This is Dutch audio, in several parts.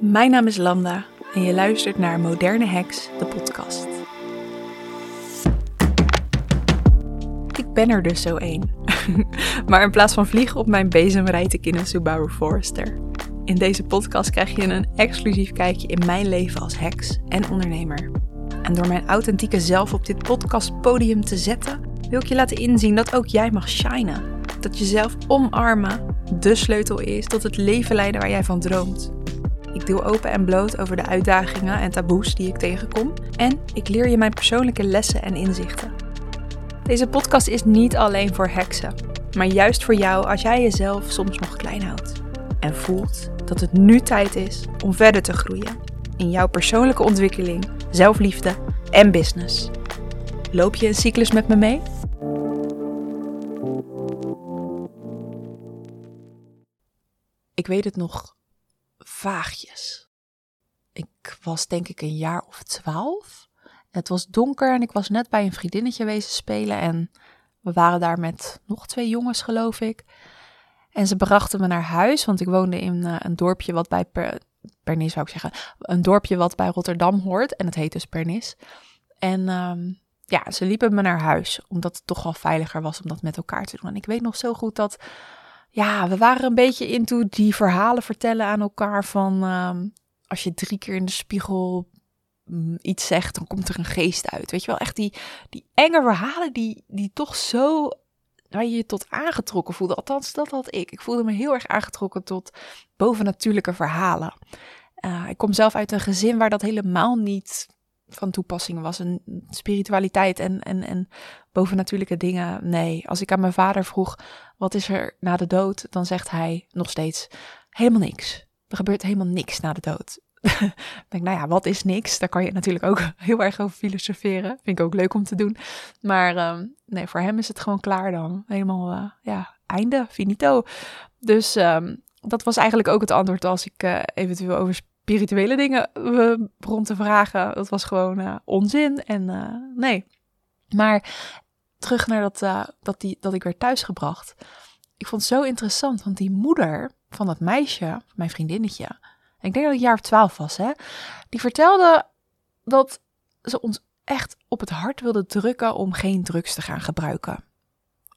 Mijn naam is Lambda en je luistert naar Moderne Heks, de podcast. Ik ben er dus zo één. maar in plaats van vliegen op mijn bezem rijd ik in een Subaru Forester. In deze podcast krijg je een exclusief kijkje in mijn leven als heks en ondernemer. En door mijn authentieke zelf op dit podcastpodium te zetten, wil ik je laten inzien dat ook jij mag shinen. Dat jezelf omarmen de sleutel is tot het leven leiden waar jij van droomt. Ik deel open en bloot over de uitdagingen en taboes die ik tegenkom. En ik leer je mijn persoonlijke lessen en inzichten. Deze podcast is niet alleen voor heksen, maar juist voor jou als jij jezelf soms nog klein houdt. En voelt dat het nu tijd is om verder te groeien in jouw persoonlijke ontwikkeling, zelfliefde en business. Loop je een cyclus met me mee? Ik weet het nog vaagjes. Ik was denk ik een jaar of twaalf. Het was donker en ik was net bij een vriendinnetje wezen spelen. En we waren daar met nog twee jongens, geloof ik. En ze brachten me naar huis, want ik woonde in uh, een dorpje wat bij per, Pernis, zou ik zeggen. Een dorpje wat bij Rotterdam hoort. En het heet dus Pernis. En um, ja, ze liepen me naar huis, omdat het toch wel veiliger was om dat met elkaar te doen. En ik weet nog zo goed dat ja, we waren een beetje into die verhalen vertellen aan elkaar van um, als je drie keer in de spiegel um, iets zegt, dan komt er een geest uit. Weet je wel, echt die, die enge verhalen die, die toch zo, waar je je tot aangetrokken voelde. Althans, dat had ik. Ik voelde me heel erg aangetrokken tot bovennatuurlijke verhalen. Uh, ik kom zelf uit een gezin waar dat helemaal niet van toepassing was. Een spiritualiteit en, en, en bovennatuurlijke dingen. Nee, als ik aan mijn vader vroeg, wat is er na de dood? Dan zegt hij nog steeds, helemaal niks. Er gebeurt helemaal niks na de dood. denk, nou ja, wat is niks? Daar kan je natuurlijk ook heel erg over filosoferen. Vind ik ook leuk om te doen. Maar um, nee, voor hem is het gewoon klaar dan. Helemaal, uh, ja, einde, finito. Dus um, dat was eigenlijk ook het antwoord als ik uh, eventueel over spirituele dingen begon te vragen. Dat was gewoon uh, onzin en uh, nee. Maar terug naar dat, dat, die, dat ik werd thuisgebracht. Ik vond het zo interessant, want die moeder van dat meisje, mijn vriendinnetje, en ik denk dat een jaar of twaalf was, hè, die vertelde dat ze ons echt op het hart wilde drukken om geen drugs te gaan gebruiken.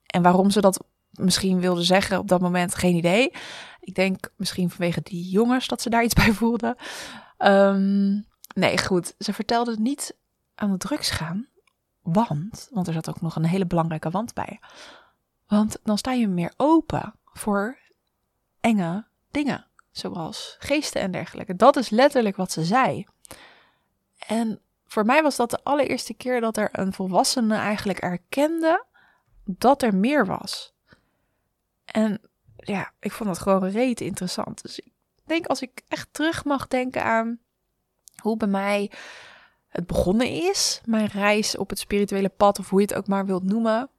En waarom ze dat misschien wilde zeggen op dat moment, geen idee. Ik denk misschien vanwege die jongens dat ze daar iets bij voelden. Um, nee, goed. Ze vertelde niet aan de drugs gaan. Want, want er zat ook nog een hele belangrijke wand bij. Want dan sta je meer open voor enge dingen. Zoals geesten en dergelijke. Dat is letterlijk wat ze zei. En voor mij was dat de allereerste keer dat er een volwassene eigenlijk erkende dat er meer was. En ja, ik vond dat gewoon reet interessant. Dus ik denk als ik echt terug mag denken aan hoe bij mij het begonnen is, mijn reis op het spirituele pad, of hoe je het ook maar wilt noemen,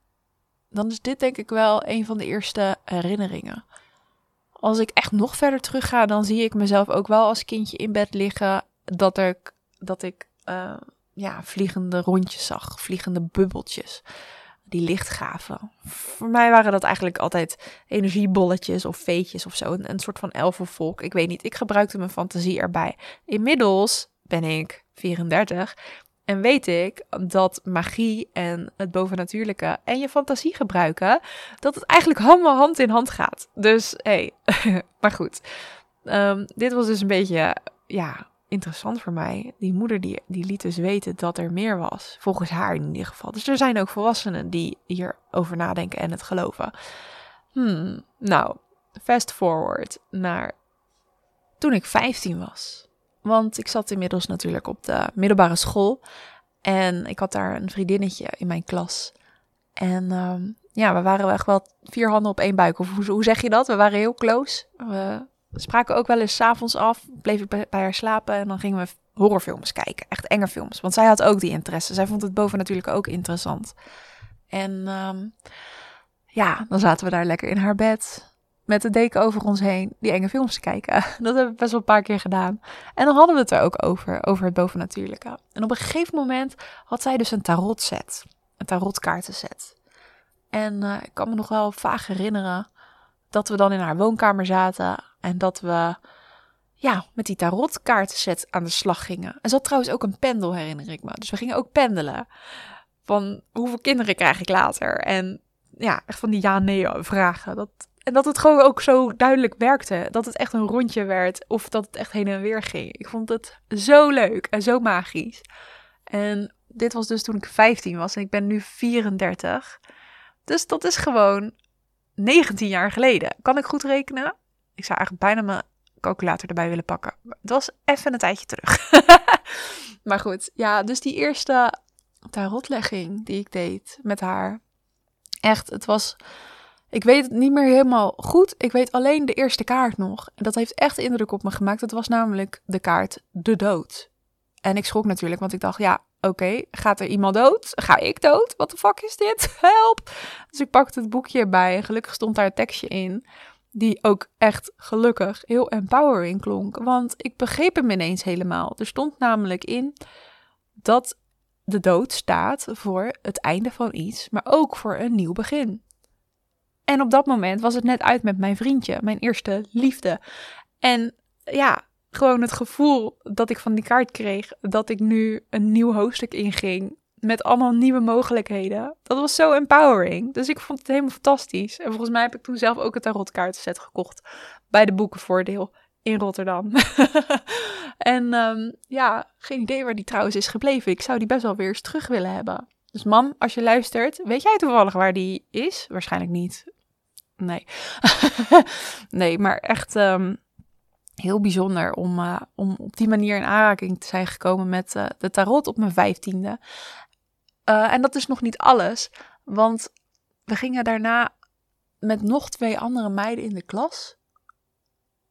dan is dit denk ik wel een van de eerste herinneringen. Als ik echt nog verder terug ga, dan zie ik mezelf ook wel als kindje in bed liggen, dat ik, dat ik uh, ja, vliegende rondjes zag, vliegende bubbeltjes die licht gaven. Voor mij waren dat eigenlijk altijd energiebolletjes of veetjes of zo. Een, soort van elfenvolk. Ik weet niet, ik gebruikte mijn fantasie erbij. Inmiddels ben ik 34 en weet ik dat magie en het bovennatuurlijke en je fantasie gebruiken, dat het eigenlijk allemaal hand in hand gaat. Dus hey. maar goed. Um, dit was dus een beetje, ja, interessant voor mij. Die moeder die, die liet dus weten dat er meer was. Volgens haar in ieder geval. Dus er zijn ook volwassenen die hierover nadenken en het geloven. Hmm, nou, fast forward naar toen ik 15 was. Want ik zat inmiddels natuurlijk op de middelbare school. En ik had daar een vriendinnetje in mijn klas. En um, ja, we waren echt wel vier handen op één buik. Of hoe, hoe zeg je dat? We waren heel close. We spraken ook wel eens s'avonds af. Bleef ik bij haar slapen en dan gingen we horrorfilms kijken. Echt enge films. Want zij had ook die interesse. Zij vond het boven natuurlijk ook interessant. En um, ja, dan zaten we daar lekker in haar bed. Met de deken over ons heen. Die enge films te kijken. Dat hebben we best wel een paar keer gedaan. En dan hadden we het er ook over. Over het bovennatuurlijke. En op een gegeven moment had zij dus een tarot set. Een tarotkaartenset. En uh, ik kan me nog wel vaag herinneren dat we dan in haar woonkamer zaten En dat we ja, met die tarotkaartenset aan de slag gingen. En zat trouwens ook een pendel, herinner ik me. Dus we gingen ook pendelen. Van hoeveel kinderen krijg ik later? En ja, echt van die ja-nee vragen. Dat, en dat het gewoon ook zo duidelijk werkte. Dat het echt een rondje werd. Of dat het echt heen en weer ging. Ik vond het zo leuk en zo magisch. En dit was dus toen ik 15 was. En ik ben nu 34. Dus dat is gewoon 19 jaar geleden. Kan ik goed rekenen? Ik zou eigenlijk bijna mijn calculator erbij willen pakken. Het was even een tijdje terug. maar goed, ja, dus die eerste tarotlegging die ik deed met haar. Echt, het was. Ik weet het niet meer helemaal goed. Ik weet alleen de eerste kaart nog. En dat heeft echt indruk op me gemaakt. Dat was namelijk de kaart De Dood. En ik schrok natuurlijk, want ik dacht, ja, oké, gaat er iemand dood? Ga ik dood? Wat de fuck is dit? Help! Dus ik pakte het boekje erbij en gelukkig stond daar een tekstje in die ook echt gelukkig heel empowering klonk. Want ik begreep hem ineens helemaal. Er stond namelijk in dat de dood staat voor het einde van iets, maar ook voor een nieuw begin. En op dat moment was het net uit met mijn vriendje, mijn eerste liefde. En ja, gewoon het gevoel dat ik van die kaart kreeg, dat ik nu een nieuw hoofdstuk inging met allemaal nieuwe mogelijkheden. Dat was zo empowering. Dus ik vond het helemaal fantastisch. En volgens mij heb ik toen zelf ook het tarotkaartenset gekocht bij de Boekenvoordeel in Rotterdam. en um, ja, geen idee waar die trouwens is gebleven. Ik zou die best wel weer eens terug willen hebben. Dus mam, als je luistert, weet jij toevallig waar die is? Waarschijnlijk niet. Nee. nee, maar echt um, heel bijzonder om, uh, om op die manier in aanraking te zijn gekomen met uh, de tarot op mijn vijftiende. Uh, en dat is nog niet alles, want we gingen daarna met nog twee andere meiden in de klas.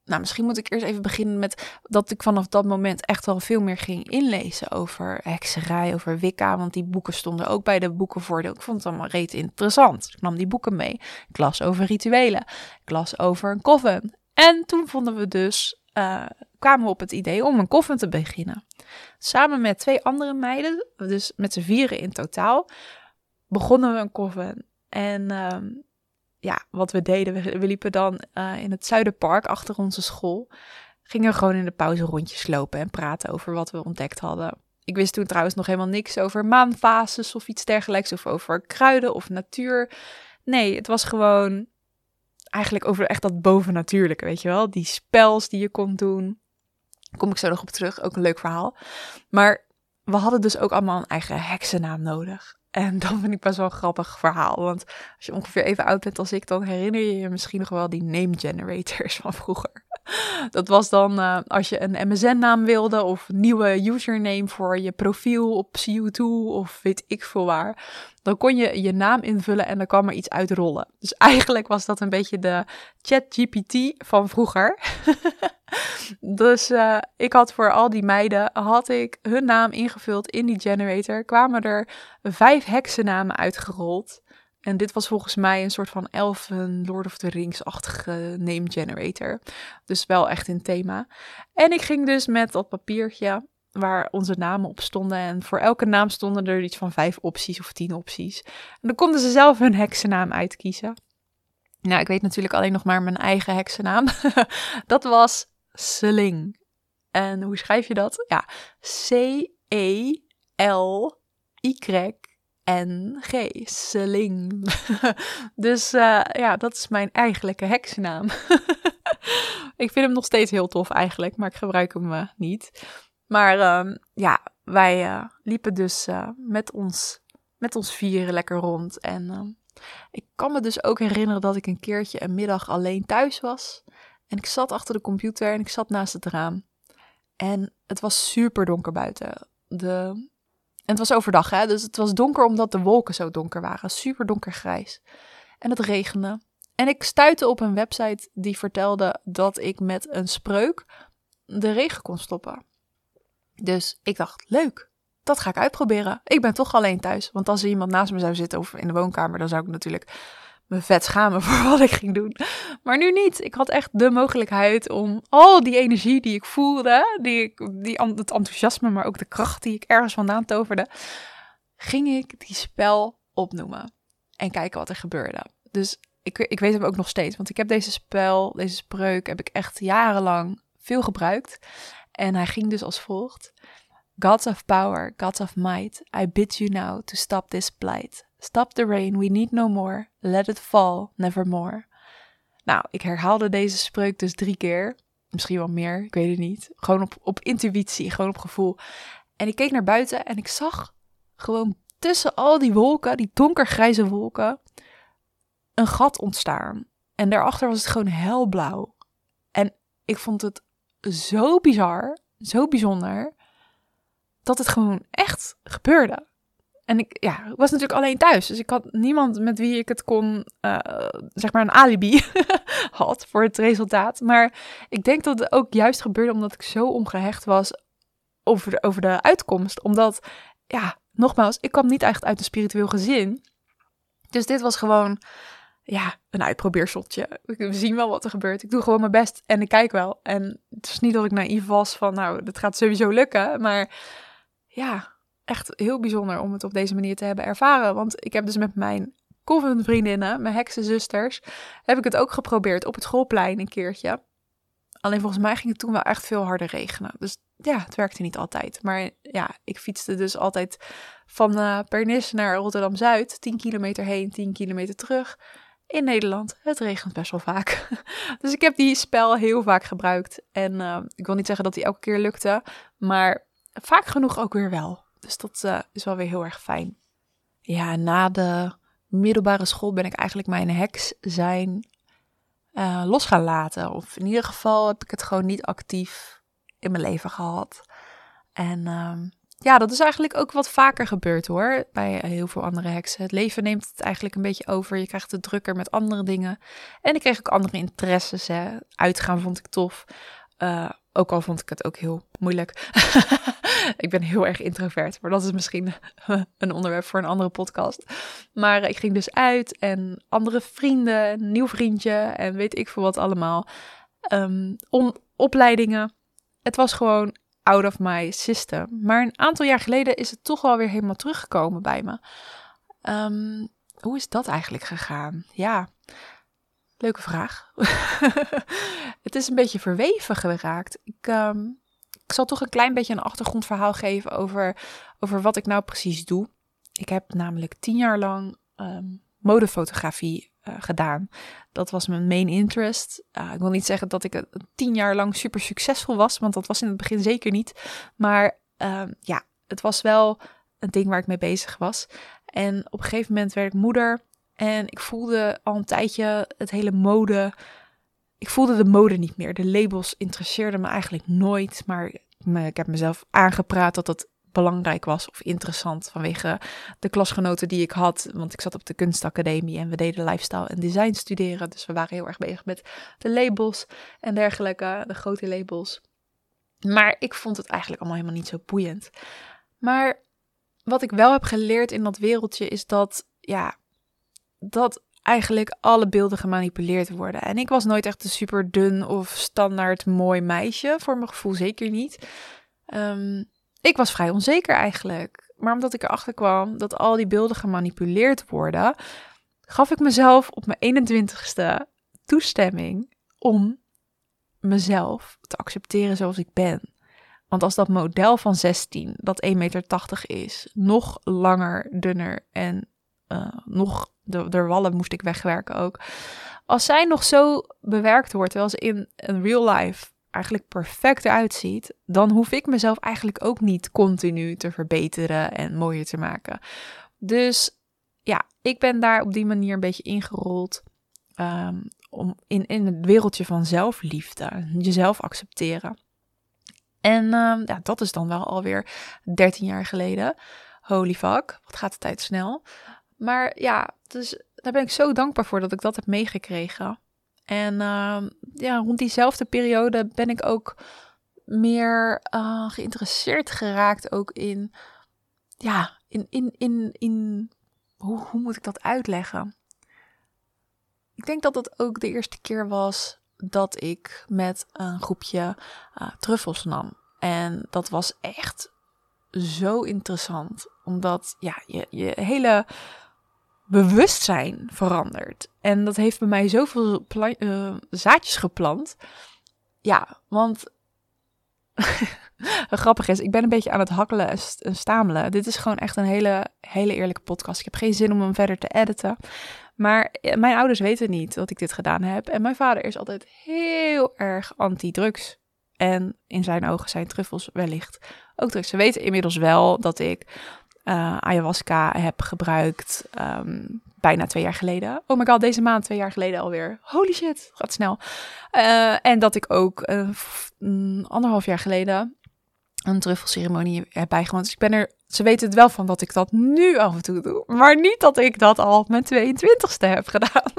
Nou, misschien moet ik eerst even beginnen met dat ik vanaf dat moment echt wel veel meer ging inlezen over hekserij, over Wicca. Want die boeken stonden ook bij de boekenvoordeel. Ik vond het allemaal reet interessant. Ik nam die boeken mee. Ik las over rituelen. Ik las over een coven. En toen vonden we dus, uh, kwamen we op het idee om een coven te beginnen. Samen met twee andere meiden, dus met z'n vieren in totaal, begonnen we een coven. En uh, ja, wat we deden, we, liepen dan uh, in het Zuiderpark achter onze school. Gingen gewoon in de pauze rondjes lopen en praten over wat we ontdekt hadden. Ik wist toen trouwens nog helemaal niks over maanfases of iets dergelijks, of over kruiden of natuur. Nee, het was gewoon eigenlijk over echt dat bovennatuurlijke, weet je wel? Die spels die je kon doen. kom ik zo nog op terug, ook een leuk verhaal. Maar we hadden dus ook allemaal een eigen heksennaam nodig. En dat vind ik best wel een grappig verhaal. Want als je ongeveer even oud bent als ik, dan herinner je je misschien nog wel die name generators van vroeger. Dat was dan uh, als je een MSN-naam wilde of nieuwe username voor je profiel op CO2 of weet ik veel waar. Dan kon je je naam invullen en dan kwam er iets uitrollen. Dus eigenlijk was dat een beetje de ChatGPT van vroeger. dus uh, ik had voor al die meiden had ik hun naam ingevuld in die generator. Kwamen er vijf heksennamen uitgerold. En dit was volgens mij een soort van elfen Lord of the Rings-achtige name generator. Dus wel echt in thema. En ik ging dus met dat papiertje waar onze namen op stonden. En voor elke naam stonden er iets van vijf opties of tien opties. En dan konden ze zelf hun heksennaam uitkiezen. Nou, ik weet natuurlijk alleen nog maar mijn eigen heksennaam. dat was Sling. En hoe schrijf je dat? Ja, C-E-L-Y N-G. Sling. dus uh, ja, dat is mijn eigenlijke heksennaam. ik vind hem nog steeds heel tof eigenlijk, maar ik gebruik hem uh, niet. Maar uh, ja, wij uh, liepen dus met, ons, met ons vieren lekker rond. En ehm, ik kan me dus ook herinneren dat ik een keertje een middag alleen thuis was. En ik zat achter de computer en ik zat naast het raam. En het was super donker buiten. De en het was overdag, hè? dus het was donker omdat de wolken zo donker waren. Super donkergrijs. En het regende. En ik stuitte op een website die vertelde dat ik met een spreuk de regen kon stoppen. Dus ik dacht, leuk, dat ga ik uitproberen. Ik ben toch alleen thuis. Want als er iemand naast me zou zitten of in de woonkamer, dan zou ik natuurlijk me vet schamen voor wat ik ging doen. Maar nu niet. Ik had echt de mogelijkheid om al die energie die ik voelde, die, die, het enthousiasme, maar ook de kracht die ik ergens vandaan toverde, ging ik die spel opnoemen en kijken wat er gebeurde. Dus ik, ik weet hem ook nog steeds, want ik heb deze spel, deze spreuk, heb ik echt jarenlang veel gebruikt. En hij ging dus als volgt. Gods of power, gods of might, I bid you now to stop this plight. Stop the rain, we need no more. Let it fall, nevermore. Nou, ik herhaalde deze spreuk dus drie keer. Misschien wel meer, ik weet het niet. Gewoon op, op intuïtie, gewoon op gevoel. En ik keek naar buiten en ik zag gewoon tussen al die wolken, die donkergrijze wolken, een gat ontstaan. En daarachter was het gewoon helblauw. En ik vond het zo bizar, zo bijzonder, dat het gewoon echt gebeurde. En ik ja, was natuurlijk alleen thuis. Dus ik had niemand met wie ik het kon, uh, zeg maar, een alibi had voor het resultaat. Maar ik denk dat het ook juist gebeurde omdat ik zo ongehecht was over de, over de uitkomst. Omdat, ja, nogmaals, ik kwam niet echt uit een spiritueel gezin. Dus dit was gewoon, ja, een uitprobeerseltje. We zien wel wat er gebeurt. Ik doe gewoon mijn best en ik kijk wel. En het is niet dat ik naïef was van, nou, dat gaat sowieso lukken. Maar ja, echt heel bijzonder om het op deze manier te hebben ervaren. Want ik heb dus met mijn vriendinnen, mijn heksenzusters, heb ik het ook geprobeerd op het schoolplein een keertje. Alleen volgens mij ging het toen wel echt veel harder regenen. Dus ja, het werkte niet altijd. Maar ja, ik fietste dus altijd van uh, Pernis naar Rotterdam-Zuid. 10 kilometer heen, 10 kilometer terug. In Nederland, het regent best wel vaak. dus ik heb die spel heel vaak gebruikt. En uh, ik wil niet zeggen dat die elke keer lukte. Maar vaak genoeg ook weer wel. Dus dat uh, is wel weer heel erg fijn. Ja, na de middelbare school ben ik eigenlijk mijn heks zijn uh, los gaan laten. Of in ieder geval heb ik het gewoon niet actief in mijn leven gehad. En uh, ja, dat is eigenlijk ook wat vaker gebeurd hoor. Bij heel veel andere heksen. Het leven neemt het eigenlijk een beetje over. Je krijgt het drukker met andere dingen. En ik kreeg ook andere interesses. Hè. Uitgaan vond ik tof. Uh, ook al vond ik het ook heel moeilijk. ik ben heel erg introvert, maar dat is misschien een onderwerp voor een andere podcast. Maar ik ging dus uit en andere vrienden, nieuw vriendje en weet ik veel wat allemaal. Um, opleidingen. Het was gewoon out of my system. Maar een aantal jaar geleden is het toch wel weer helemaal teruggekomen bij me. Um, hoe is dat eigenlijk gegaan? Ja, Leuke vraag. het is een beetje verweven geraakt. Ik, um, ik zal toch een klein beetje een achtergrondverhaal geven over, over wat ik nou precies doe. Ik heb namelijk tien jaar lang um, modefotografie uh, gedaan. Dat was mijn main interest. Uh, ik wil niet zeggen dat ik uh, tien jaar lang super succesvol was, want dat was in het begin zeker niet. Maar um, ja, het was wel een ding waar ik mee bezig was. En op een gegeven moment werd ik moeder. En ik voelde al een tijdje het hele mode. Ik voelde de mode niet meer. De labels interesseerden me eigenlijk nooit. Maar ik heb mezelf aangepraat dat dat belangrijk was of interessant vanwege de klasgenoten die ik had. Want ik zat op de kunstacademie en we deden lifestyle en design studeren. Dus we waren heel erg bezig met de labels en dergelijke, de grote labels. Maar ik vond het eigenlijk allemaal helemaal niet zo boeiend. Maar wat ik wel heb geleerd in dat wereldje is dat, ja, dat eigenlijk alle beelden gemanipuleerd worden. En ik was nooit echt een super dun of standaard mooi meisje, voor mijn gevoel zeker niet. Um, ik was vrij onzeker eigenlijk. Maar omdat ik erachter kwam dat al die beelden gemanipuleerd worden, gaf ik mezelf op mijn 21ste toestemming om mezelf te accepteren zoals ik ben. Want als dat model van 16, dat 1,80 meter is, nog langer, dunner en uh, nog de, de wallen moest ik wegwerken ook. Als zij nog zo bewerkt wordt, terwijl ze in een real life eigenlijk perfect eruit ziet, dan hoef ik mezelf eigenlijk ook niet continu te verbeteren en mooier te maken. Dus ja, ik ben daar op die manier een beetje ingerold. Um, om in, in het wereldje van zelfliefde, jezelf accepteren. En um, ja, dat is dan wel alweer 13 jaar geleden. Holy fuck, wat gaat de tijd snel. Maar ja, dus daar ben ik zo dankbaar voor dat ik dat heb meegekregen. En uh, ja, rond diezelfde periode ben ik ook meer uh, geïnteresseerd geraakt ook in, ja, in, in, in, in hoe, hoe moet ik dat uitleggen? Ik denk dat het ook de eerste keer was dat ik met een groepje uh, truffels nam. En dat was echt zo interessant, omdat ja, je, je hele bewustzijn veranderd. En dat heeft bij mij zoveel uh, zaadjes geplant. Ja, want grappig is, ik ben een beetje aan het hakkelen en stamelen. Dit is gewoon echt een hele, hele eerlijke podcast. Ik heb geen zin om hem verder te editen. Maar eh, mijn ouders weten niet dat ik dit gedaan heb. En mijn vader is altijd heel erg anti-drugs. En in zijn ogen zijn truffels wellicht ook drugs. Ze weten inmiddels wel dat ik uh, ayahuasca heb gebruikt. Ehm, bijna twee jaar geleden. Oh my god, deze maand twee jaar geleden alweer. Holy shit, gaat snel. Uh, en dat ik ook uh, anderhalf jaar geleden een truffelceremonie heb bijgewoond. Dus ik ben er, ze weten het wel van dat ik dat nu af en toe doe. Maar niet dat ik dat al mijn 22ste heb gedaan.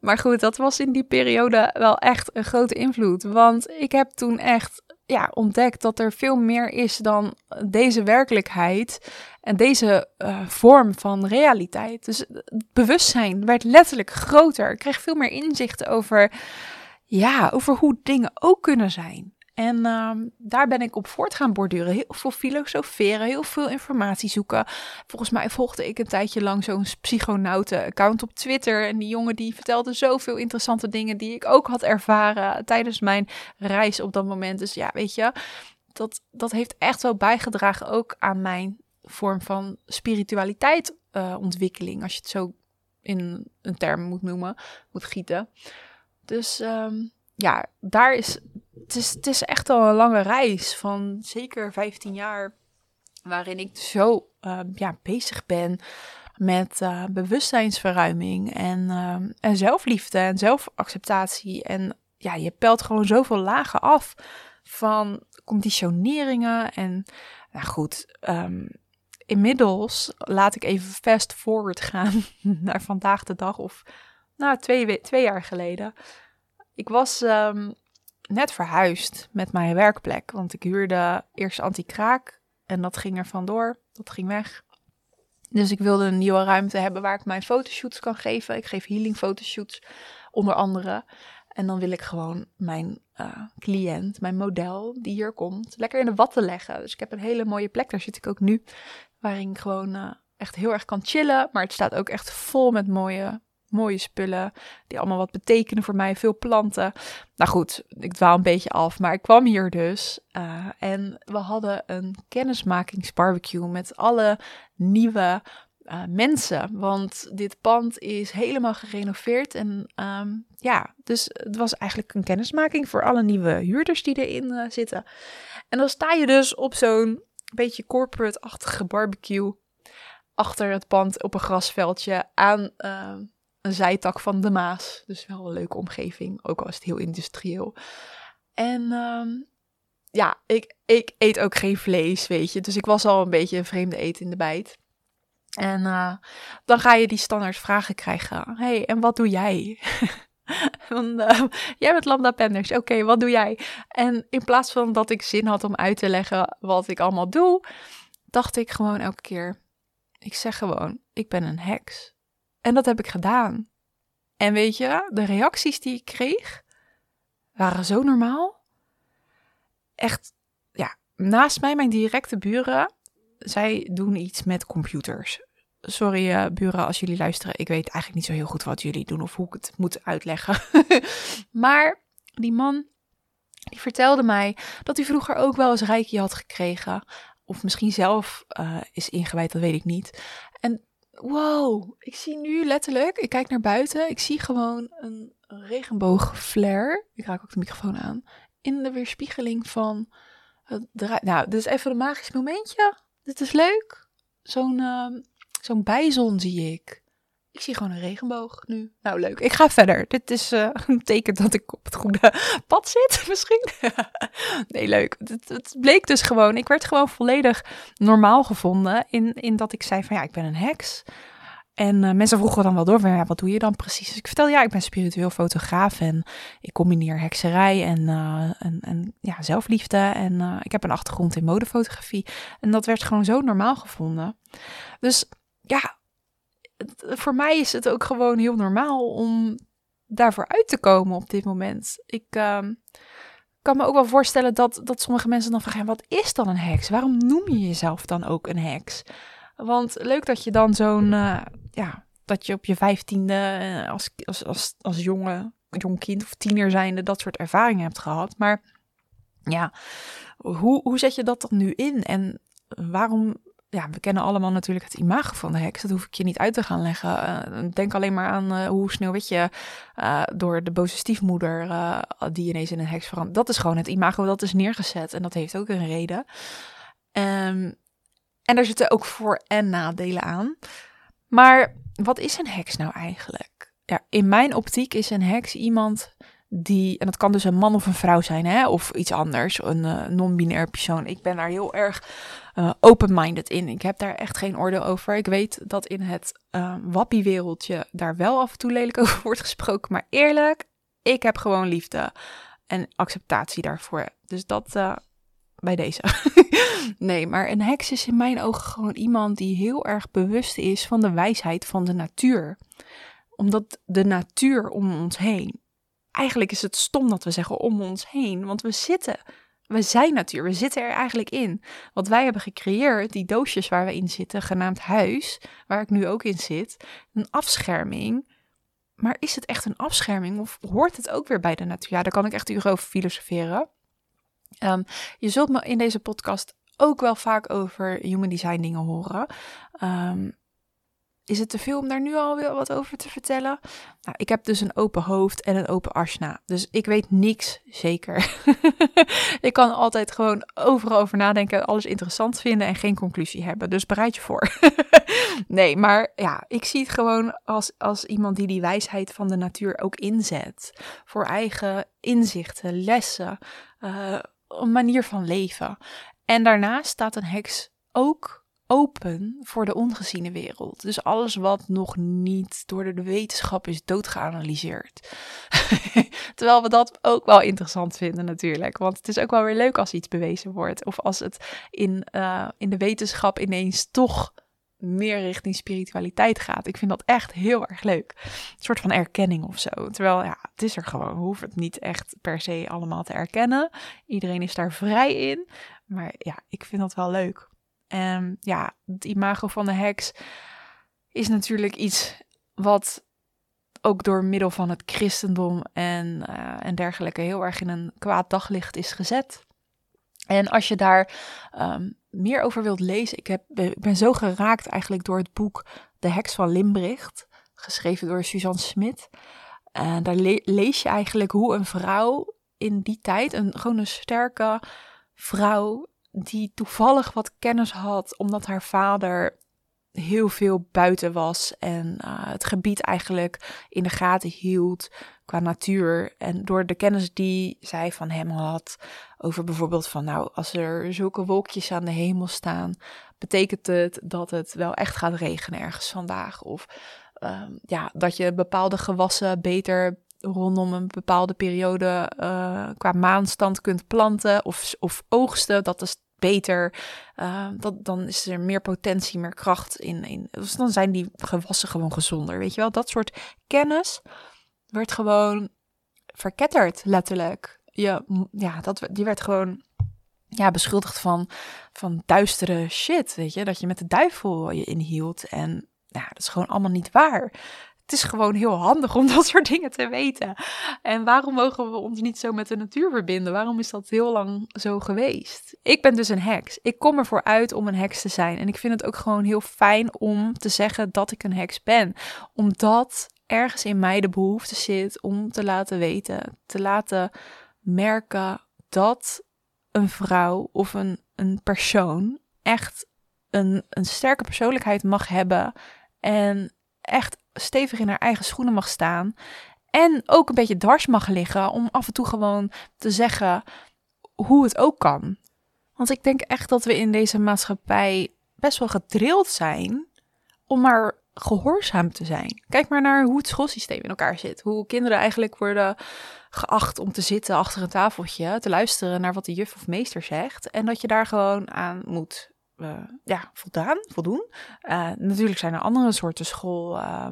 maar goed, dat was in die periode wel echt een grote invloed. Want ik heb toen echt ja, ontdekt dat er veel meer is dan deze werkelijkheid en deze uh, vorm van realiteit. Dus het bewustzijn werd letterlijk groter. Ik kreeg veel meer inzicht over, ja, over hoe dingen ook kunnen zijn. En uh, daar ben ik op voort gaan borduren. Heel veel filosoferen, heel veel informatie zoeken. Volgens mij volgde ik een tijdje lang zo'n psychonauten-account op Twitter. En die jongen die vertelde zoveel interessante dingen die ik ook had ervaren tijdens mijn reis op dat moment. Dus ja, weet je, dat, dat heeft echt wel bijgedragen ook aan mijn vorm van spiritualiteit uh, ontwikkeling. Als je het zo in een term moet noemen, moet gieten. Dus um, ja, daar is het, is. Het is echt al een lange reis van zeker 15 jaar. Waarin ik zo uh, ja, bezig ben met uh, bewustzijnsverruiming en, uh, en zelfliefde en zelfacceptatie. En ja, je pelt gewoon zoveel lagen af van conditioneringen. En nou goed, um, inmiddels laat ik even fast forward gaan naar vandaag de dag of nou, twee, twee jaar geleden. Ik was um, net verhuisd met mijn werkplek, want ik huurde eerst anti-kraak en dat ging er vandoor, dat ging weg. Dus ik wilde een nieuwe ruimte hebben waar ik mijn fotoshoots kan geven. Ik geef healing fotoshoots onder andere. En dan wil ik gewoon mijn uh, cliënt, mijn model die hier komt, lekker in de watten leggen. Dus ik heb een hele mooie plek, daar zit ik ook nu, waarin ik gewoon uh, echt heel erg kan chillen. Maar het staat ook echt vol met mooie mooie spullen die allemaal wat betekenen voor mij. Veel planten. Nou goed, ik dwaal een beetje af, maar ik kwam hier dus uh, en we hadden een kennismakingsbarbecue met alle nieuwe uh, mensen. Want dit pand is helemaal gerenoveerd en um, ja, dus het was eigenlijk een kennismaking voor alle nieuwe huurders die erin uh, zitten. En dan sta je dus op zo'n beetje corporate-achtige barbecue achter het pand op een grasveldje aan een zijtak van de Maas. Dus wel een leuke omgeving, ook al is het heel industrieel. En um, ja, ik, ik eet ook geen vlees, weet je. Dus ik was al een beetje een vreemde eten in de bijt. En uh, dan ga je die standaard vragen krijgen. hey, en wat doe jij? Uh, jij bent Lambda Penders. Oké, wat doe jij? En in plaats van dat ik zin had om uit te leggen wat ik allemaal doe, dacht ik gewoon elke keer: ik zeg gewoon, ik ben een heks. En dat heb ik gedaan. En weet je, de reacties die ik kreeg waren zo normaal. Echt, ja, naast mij, mijn directe buren, zij doen iets met computers. Sorry, uh, buren, als jullie luisteren. Ik weet eigenlijk niet zo heel goed wat jullie doen of hoe ik het moet uitleggen. maar die man, die vertelde mij dat hij vroeger ook wel eens rijkje had gekregen. Of misschien zelf uh, is ingewijd, dat weet ik niet. En wow, ik zie nu letterlijk, ik kijk naar buiten, ik zie gewoon een regenboogflare. Ik raak ook de microfoon aan. In de weerspiegeling van het Nou, dit is even een magisch momentje. Dit is leuk. Zo'n uh, zo'n bijzon zie ik. Ik zie gewoon een regenboog nu. Nou, leuk. Ik ga verder. Dit is uh, een teken dat ik op het goede pad zit, misschien. nee, leuk. Het, het, bleek dus gewoon. Ik werd gewoon volledig normaal gevonden. In, in dat ik zei van ja, ik ben een heks. En uh, mensen vroegen dan wel door van ja, wat doe je dan precies? Dus ik vertel ja, ik ben spiritueel fotograaf en ik combineer hekserij en, en, en ja, zelfliefde. En ik heb een achtergrond in modefotografie. En dat werd gewoon zo normaal gevonden. Dus ja, voor mij is het ook gewoon heel normaal om daarvoor uit te komen op dit moment. Ik uh, kan me ook wel voorstellen dat, dat sommige mensen dan vragen: wat is dan een heks? Waarom noem je jezelf dan ook een heks? Want leuk dat je dan zo'n uh, ja, dat je op je vijftiende uh, als, als, als, als jonge, jong kind of tiener zijnde dat soort ervaringen hebt gehad. Maar ja, hoe, hoe zet je dat dan nu in? En waarom ja, we kennen allemaal natuurlijk het imago van de heks. Dat hoef ik je niet uit te gaan leggen. Uh, denk alleen maar aan uh, hoe Sneeuwwitje uh, door de boze stiefmoeder die ineens in een heks verandert. Dat is gewoon het imago dat is neergezet. En dat heeft ook een reden. Um, en daar zitten ook voor- en nadelen aan. Maar wat is een heks nou eigenlijk? Ja, in mijn optiek is een heks iemand die, en dat kan dus een man of een vrouw zijn, hè, of iets anders, een uh, non-binair persoon. Ik ben daar heel erg uh, open-minded in. Ik heb daar echt geen oordeel over. Ik weet dat in het uh, wappie-wereldje daar wel af en toe lelijk over wordt gesproken, maar eerlijk, ik heb gewoon liefde en acceptatie daarvoor. Dus dat bij deze. nee, maar een heks is in mijn ogen gewoon iemand die heel erg bewust is van de wijsheid van de natuur. Omdat de natuur om ons heen eigenlijk is het stom dat we zeggen om ons heen, want we zitten, we zijn natuur, we zitten er eigenlijk in. Wat wij hebben gecreëerd, die doosjes waar we in zitten, genaamd huis, waar ik nu ook in zit, een afscherming. Maar is het echt een afscherming of hoort het ook weer bij de natuur? Ja, daar kan ik echt uren over filosoferen. Um, je zult me in deze podcast ook wel vaak over human design dingen horen. Um, is het te veel om daar nu al wat over te vertellen? Nou, ik heb dus een open hoofd en een open asna. Dus ik weet niks zeker. ik kan altijd gewoon overal over nadenken, alles interessant vinden en geen conclusie hebben. Dus bereid je voor. nee, maar ja, ik zie het gewoon als, als iemand die die wijsheid van de natuur ook inzet. Voor eigen inzichten, lessen, uh, een manier van leven. En daarnaast staat een heks ook open voor de ongeziene wereld. Dus alles wat nog niet door de wetenschap is doodgeanalyseerd. Terwijl we dat ook wel interessant vinden natuurlijk. Want het is ook wel weer leuk als iets bewezen wordt. Of als het in, uh, in de wetenschap ineens toch meer richting spiritualiteit gaat. Ik vind dat echt heel erg leuk. Een soort van erkenning of zo. Terwijl, ja, het is er gewoon. We hoeven het niet echt per se allemaal te erkennen. Iedereen is daar vrij in. Maar ja, ik vind dat wel leuk. En ja, het imago van de heks is natuurlijk iets wat ook door middel van het christendom en, uh, en dergelijke heel erg in een kwaad daglicht is gezet. En als je daar um, meer over wilt lezen, ik, heb, ik ben zo geraakt eigenlijk door het boek De Heks van Limbricht, geschreven door Suzanne Smit. En daar le lees je eigenlijk hoe een vrouw in die tijd, een, gewoon een sterke vrouw, die toevallig wat kennis had, omdat haar vader heel veel buiten was en uh, het gebied eigenlijk in de gaten hield qua natuur. En door de kennis die zij van hem had over bijvoorbeeld van nou, als er zulke wolkjes aan de hemel staan, betekent het dat het wel echt gaat regenen ergens vandaag. Of um, ja, dat je bepaalde gewassen beter rondom een bepaalde periode uh, qua maanstand kunt planten of, of oogsten. Dat is beter. Uh, dat, dan is er meer potentie, meer kracht in. in dus dan zijn die gewassen gewoon gezonder. Weet je wel, dat soort kennis werd gewoon verketterd, letterlijk. Ja, ja dat, die werd gewoon ja, beschuldigd van, van duistere shit, weet je. Dat je met de duivel je inhield. En ja, dat is gewoon allemaal niet waar het is gewoon heel handig om dat soort dingen te weten. En waarom mogen we ons niet zo met de natuur verbinden? Waarom is dat heel lang zo geweest? Ik ben dus een heks. Ik kom ervoor uit om een heks te zijn. En ik vind het ook gewoon heel fijn om te zeggen dat ik een heks ben. Omdat ergens in mij de behoefte zit om te laten weten, te laten merken dat een vrouw of een, een persoon echt een, een sterke persoonlijkheid mag hebben. En echt stevig in haar eigen schoenen mag staan. En ook een beetje dwars mag liggen om af en toe gewoon te zeggen hoe het ook kan. Want ik denk echt dat we in deze maatschappij best wel gedrild zijn om maar gehoorzaam te zijn. Kijk maar naar hoe het schoolsysteem in elkaar zit. Hoe kinderen eigenlijk worden geacht om te zitten achter een tafeltje, te luisteren naar wat de juf of meester zegt. En dat je daar gewoon aan moet ja, voldaan, voldoen. Uh, natuurlijk zijn er andere soorten school. Uh,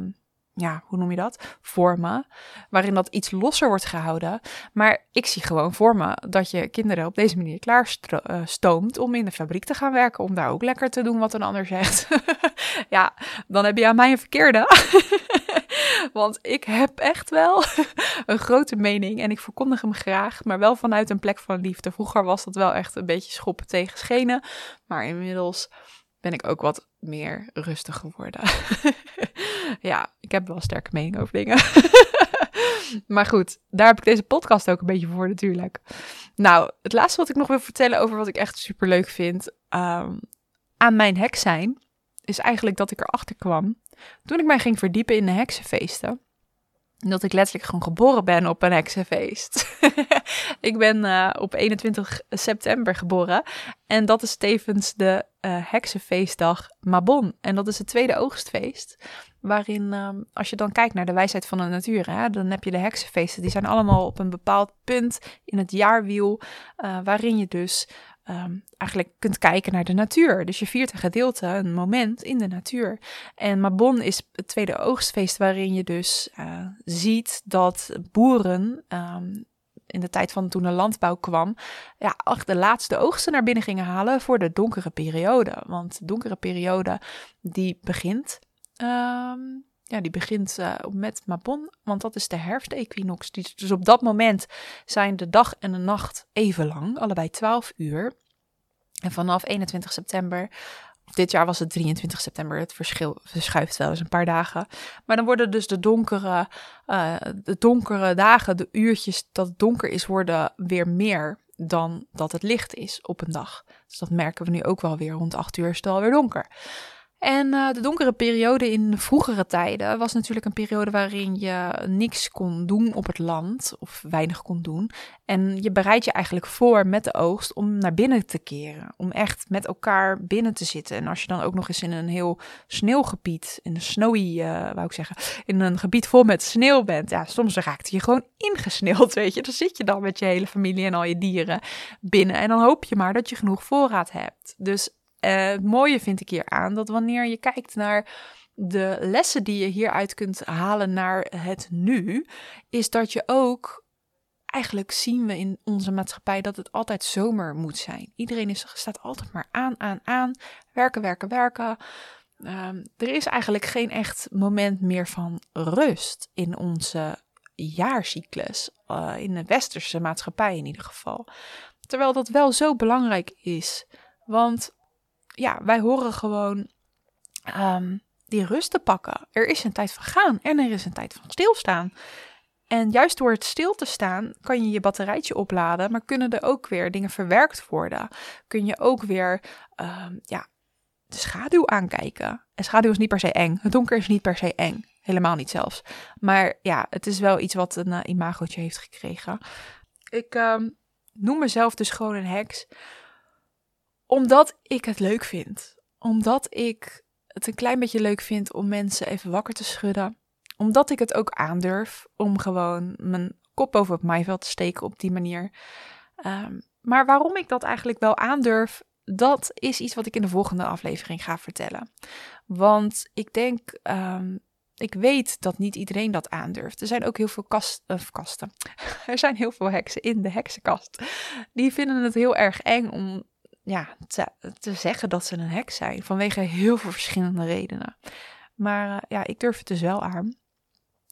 ja, hoe noem je dat? Vormen. Waarin dat iets losser wordt gehouden. Maar ik zie gewoon voor me dat je kinderen op deze manier klaarstoomt om in de fabriek te gaan werken. Om daar ook lekker te doen wat een ander zegt. ja, dan heb je aan mij een verkeerde. Want ik heb echt wel een grote mening en ik verkondig hem graag, maar wel vanuit een plek van liefde. Vroeger was dat wel echt een beetje schoppen tegen schenen, maar inmiddels ben ik ook wat meer rustig geworden. ja, ik heb wel sterke mening over dingen. maar goed, daar heb ik deze podcast ook een beetje voor natuurlijk. Nou, het laatste wat ik nog wil vertellen over wat ik echt super leuk vind um, aan mijn hek zijn, is eigenlijk dat ik erachter kwam toen ik mij ging verdiepen in de heksenfeesten. Dat ik letterlijk gewoon geboren ben op een heksenfeest. ik ben uh, op 21 september geboren. En dat is tevens de uh, heksenfeestdag Mabon. En dat is het tweede oogstfeest. Waarin, uh, als je dan kijkt naar de wijsheid van de natuur, hè, dan heb je de heksenfeesten. Die zijn allemaal op een bepaald punt in het jaarwiel. Uh, waarin je dus um, eigenlijk kunt kijken naar de natuur. Dus je viert een gedeelte, een moment in de natuur. En Mabon is het tweede oogstfeest waarin je dus uh, ziet dat boeren um, in de tijd van toen de landbouw kwam, ja, de laatste oogsten naar binnen gingen halen voor de donkere periode. Want de donkere periode die begint um, ja, die begint uh, met Mabon, want dat is de herfstequinox. Dus op dat moment zijn de dag en de nacht even lang, allebei 12 uur. En vanaf 21 september, of dit jaar was het 23 september, het verschil verschuift wel eens een paar dagen. Maar dan worden dus de donkere, uh, de donkere dagen, de uurtjes dat het donker is, worden weer meer dan dat het licht is op een dag. Dus dat merken we nu ook wel weer. Rond 8 uur is het alweer donker. En uh, de donkere periode in vroegere tijden was natuurlijk een periode waarin je niks kon doen op het land, of weinig kon doen. En je bereidt je eigenlijk voor met de oogst om naar binnen te keren, om echt met elkaar binnen te zitten. En als je dan ook nog eens in een heel sneeuwgebied, in een snowy, uh, wou ik zeggen, in een gebied vol met sneeuw bent, ja, soms raakt je gewoon ingesneeuwd, weet je. Dan zit je dan met je hele familie en al je dieren binnen en dan hoop je maar dat je genoeg voorraad hebt. Dus uh, het mooie vind ik hier aan dat wanneer je kijkt naar de lessen die je hieruit kunt halen naar het nu, is dat je ook eigenlijk zien we in onze maatschappij dat het altijd zomer moet zijn. Iedereen is, staat altijd maar aan, aan, aan. Werken, werken, werken. Um, er is eigenlijk geen echt moment meer van rust in onze jaarcyclus. Uh, in de westerse maatschappij in ieder geval. Terwijl dat wel zo belangrijk is. Want ja, wij horen gewoon um, die rust te pakken. Er is een tijd van gaan en er is een tijd van stilstaan. En juist door het stil te staan kan je je batterijtje opladen, maar kunnen er ook weer dingen verwerkt worden. Kun je ook weer um, ja, de schaduw aankijken. En schaduw is niet per se eng. Het donker is niet per se eng. Helemaal niet zelfs. Maar ja, het is wel iets wat een uh, imagootje heeft gekregen. Ik um, noem mezelf dus gewoon een heks omdat ik het leuk vind. Omdat ik het een klein beetje leuk vind om mensen even wakker te schudden. Omdat ik het ook aandurf om gewoon mijn kop boven het maaiveld te steken op die manier. Um, maar waarom ik dat eigenlijk wel aandurf, dat is iets wat ik in de volgende aflevering ga vertellen. Want ik denk, um, ik weet dat niet iedereen dat aandurft. Er zijn ook heel veel kast, of kasten. er zijn heel veel heksen in de heksenkast. Die vinden het heel erg eng om ja, te, zeggen dat ze een heks zijn. Vanwege heel veel verschillende redenen. Maar uh, ja, ik durf het dus wel aan.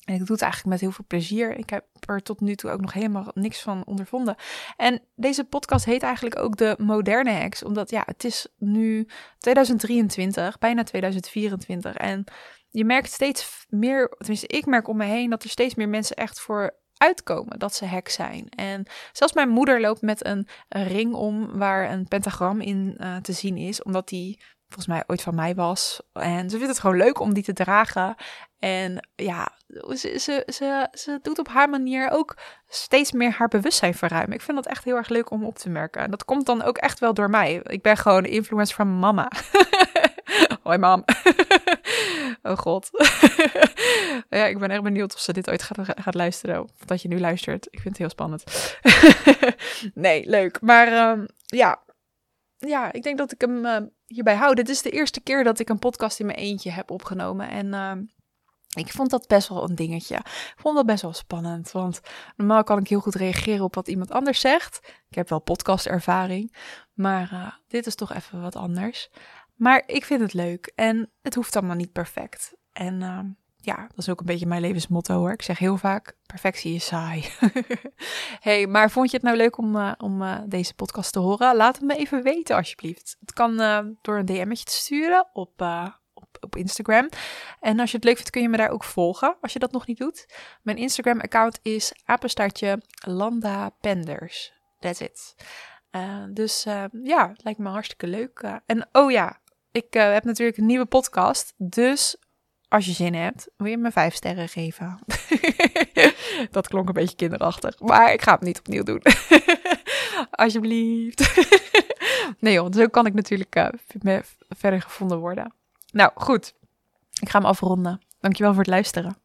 En ik doe het eigenlijk met heel veel plezier. Ik heb er tot nu toe ook nog helemaal niks van ondervonden. En deze podcast heet eigenlijk ook de moderne heks. Omdat ja, het is nu 2023, bijna 2024. En je merkt steeds meer, tenminste ik merk om me heen, dat er steeds meer mensen echt voor uitkomen dat ze heks zijn. En zelfs mijn moeder loopt met een, ring om waar een pentagram in uh, te zien is, omdat die volgens mij ooit van mij was. En ze vindt het gewoon leuk om die te dragen. En ja, ze, ze, ze, ze doet op haar manier ook steeds meer haar bewustzijn verruimen. Ik vind dat echt heel erg leuk om op te merken. En dat komt dan ook echt wel door mij. Ik ben gewoon de influencer van mama. Hoi mam. oh god. ja, ik ben echt benieuwd of ze dit ooit gaat, gaat luisteren. Of dat je nu luistert. Ik vind het heel spannend. nee, leuk. Maar um, ja. Ja, ik denk dat ik hem uh, hierbij hou. Dit is de eerste keer dat ik een podcast in mijn eentje heb opgenomen. En uh, Ik vond dat best wel een dingetje. Ik vond dat best wel spannend. Want normaal kan ik heel goed reageren op wat iemand anders zegt. Ik heb wel podcastervaring. Maar uh, dit is toch even wat anders. Maar ik vind het leuk. En het hoeft allemaal niet perfect. En uh, ja, dat is ook een beetje mijn levensmotto hoor. Ik zeg heel vaak: perfectie is saai. hey, maar vond je het nou leuk om, uh, om uh, deze podcast te horen? Laat het me even weten, alsjeblieft. Het kan door een DM'tje te sturen op, op, op Instagram. En als je het leuk vindt, kun je me daar ook volgen. Als je dat nog niet doet. Mijn Instagram-account is apenstaartje Landa Penders. That's it. dus ja, lijkt me hartstikke leuk. en oh ja, ik heb natuurlijk een nieuwe podcast. Dus als je zin hebt, wil je me vijf sterren geven. dat klonk een beetje kinderachtig, maar ik ga het niet opnieuw doen. Alsjeblieft. nee joh, zo kan ik natuurlijk uh, verder gevonden worden. Nou goed, ik ga hem afronden. Dankjewel voor het luisteren.